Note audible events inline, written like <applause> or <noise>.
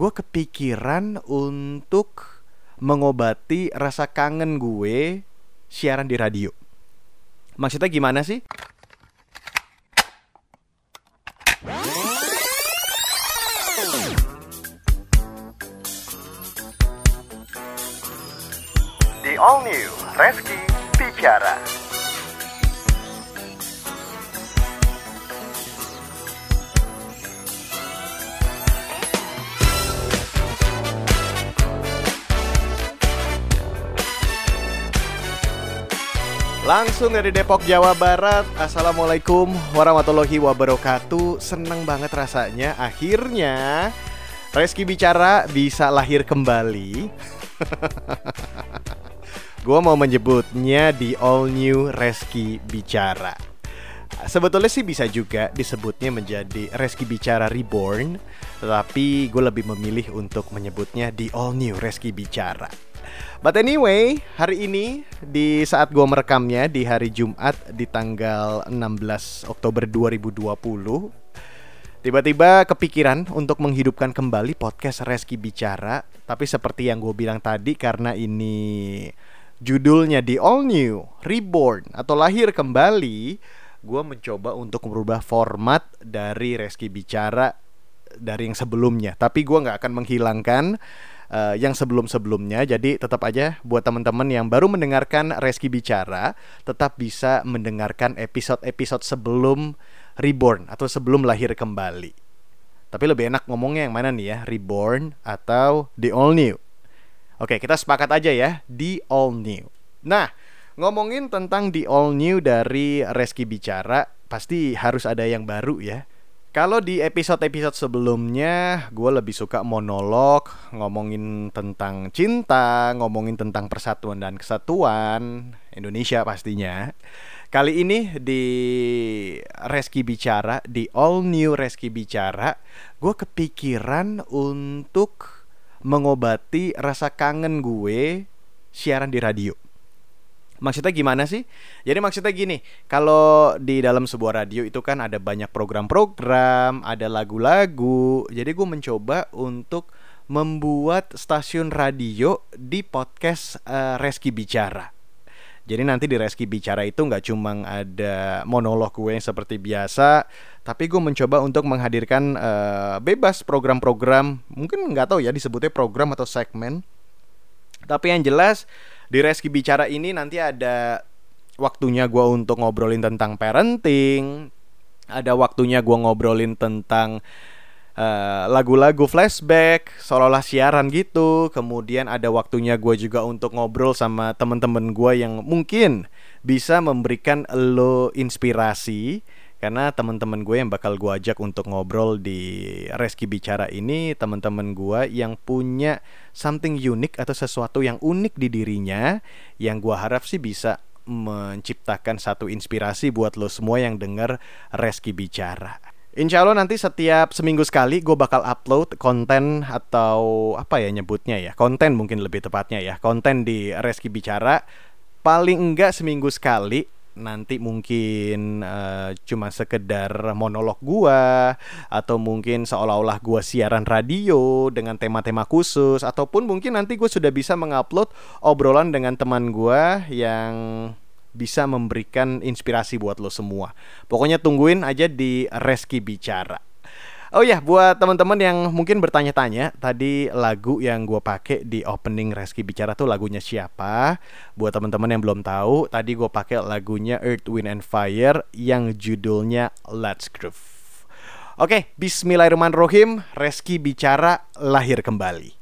gue kepikiran untuk mengobati rasa kangen gue siaran di radio. Maksudnya gimana sih? The All New Reski Bicara. Langsung dari Depok, Jawa Barat. Assalamualaikum warahmatullahi wabarakatuh. Seneng banget rasanya. Akhirnya Reski Bicara bisa lahir kembali. <laughs> Gue mau menyebutnya di All New Reski Bicara. Sebetulnya sih bisa juga disebutnya menjadi Reski Bicara Reborn Tetapi gue lebih memilih untuk menyebutnya di All New Reski Bicara But anyway, hari ini di saat gue merekamnya di hari Jumat di tanggal 16 Oktober 2020 Tiba-tiba kepikiran untuk menghidupkan kembali podcast Reski Bicara Tapi seperti yang gue bilang tadi karena ini judulnya di All New, Reborn atau lahir kembali Gue mencoba untuk merubah format dari Reski Bicara dari yang sebelumnya. Tapi gue gak akan menghilangkan uh, yang sebelum-sebelumnya. Jadi tetap aja buat teman-teman yang baru mendengarkan Reski bicara, tetap bisa mendengarkan episode-episode sebelum Reborn atau sebelum lahir kembali. Tapi lebih enak ngomongnya yang mana nih ya, Reborn atau The All New. Oke, kita sepakat aja ya, The All New. Nah, ngomongin tentang The All New dari Reski bicara, pasti harus ada yang baru ya kalau di episode-episode sebelumnya gue lebih suka monolog, ngomongin tentang cinta, ngomongin tentang persatuan dan kesatuan Indonesia pastinya. Kali ini di Reski Bicara, di All New Reski Bicara, gue kepikiran untuk mengobati rasa kangen gue siaran di radio. Maksudnya gimana sih? Jadi maksudnya gini, kalau di dalam sebuah radio itu kan ada banyak program-program, ada lagu-lagu. Jadi gue mencoba untuk membuat stasiun radio di podcast uh, Reski Bicara. Jadi nanti di Reski Bicara itu nggak cuma ada monolog gue yang seperti biasa, tapi gue mencoba untuk menghadirkan uh, bebas program-program, mungkin nggak tahu ya disebutnya program atau segmen. Tapi yang jelas di Reski Bicara ini nanti ada waktunya gue untuk ngobrolin tentang parenting, ada waktunya gue ngobrolin tentang uh, lagu-lagu flashback, seolah-olah siaran gitu. Kemudian ada waktunya gue juga untuk ngobrol sama temen-temen gue yang mungkin bisa memberikan lo inspirasi karena teman-teman gue yang bakal gue ajak untuk ngobrol di Reski Bicara ini teman-teman gue yang punya something unik atau sesuatu yang unik di dirinya yang gue harap sih bisa menciptakan satu inspirasi buat lo semua yang denger Reski Bicara. Insya Allah nanti setiap seminggu sekali gue bakal upload konten atau apa ya nyebutnya ya konten mungkin lebih tepatnya ya konten di Reski Bicara paling enggak seminggu sekali nanti mungkin uh, cuma sekedar monolog gua atau mungkin seolah-olah gua siaran radio dengan tema-tema khusus ataupun mungkin nanti gue sudah bisa mengupload obrolan dengan teman gua yang bisa memberikan inspirasi buat lo semua. Pokoknya tungguin aja di Reski Bicara. Oh ya, buat teman-teman yang mungkin bertanya-tanya, tadi lagu yang gue pakai di opening Reski Bicara tuh lagunya siapa? Buat teman-teman yang belum tahu, tadi gue pakai lagunya Earth, Wind and Fire yang judulnya Let's Groove. Oke, Bismillahirrahmanirrahim. Reski Bicara lahir kembali.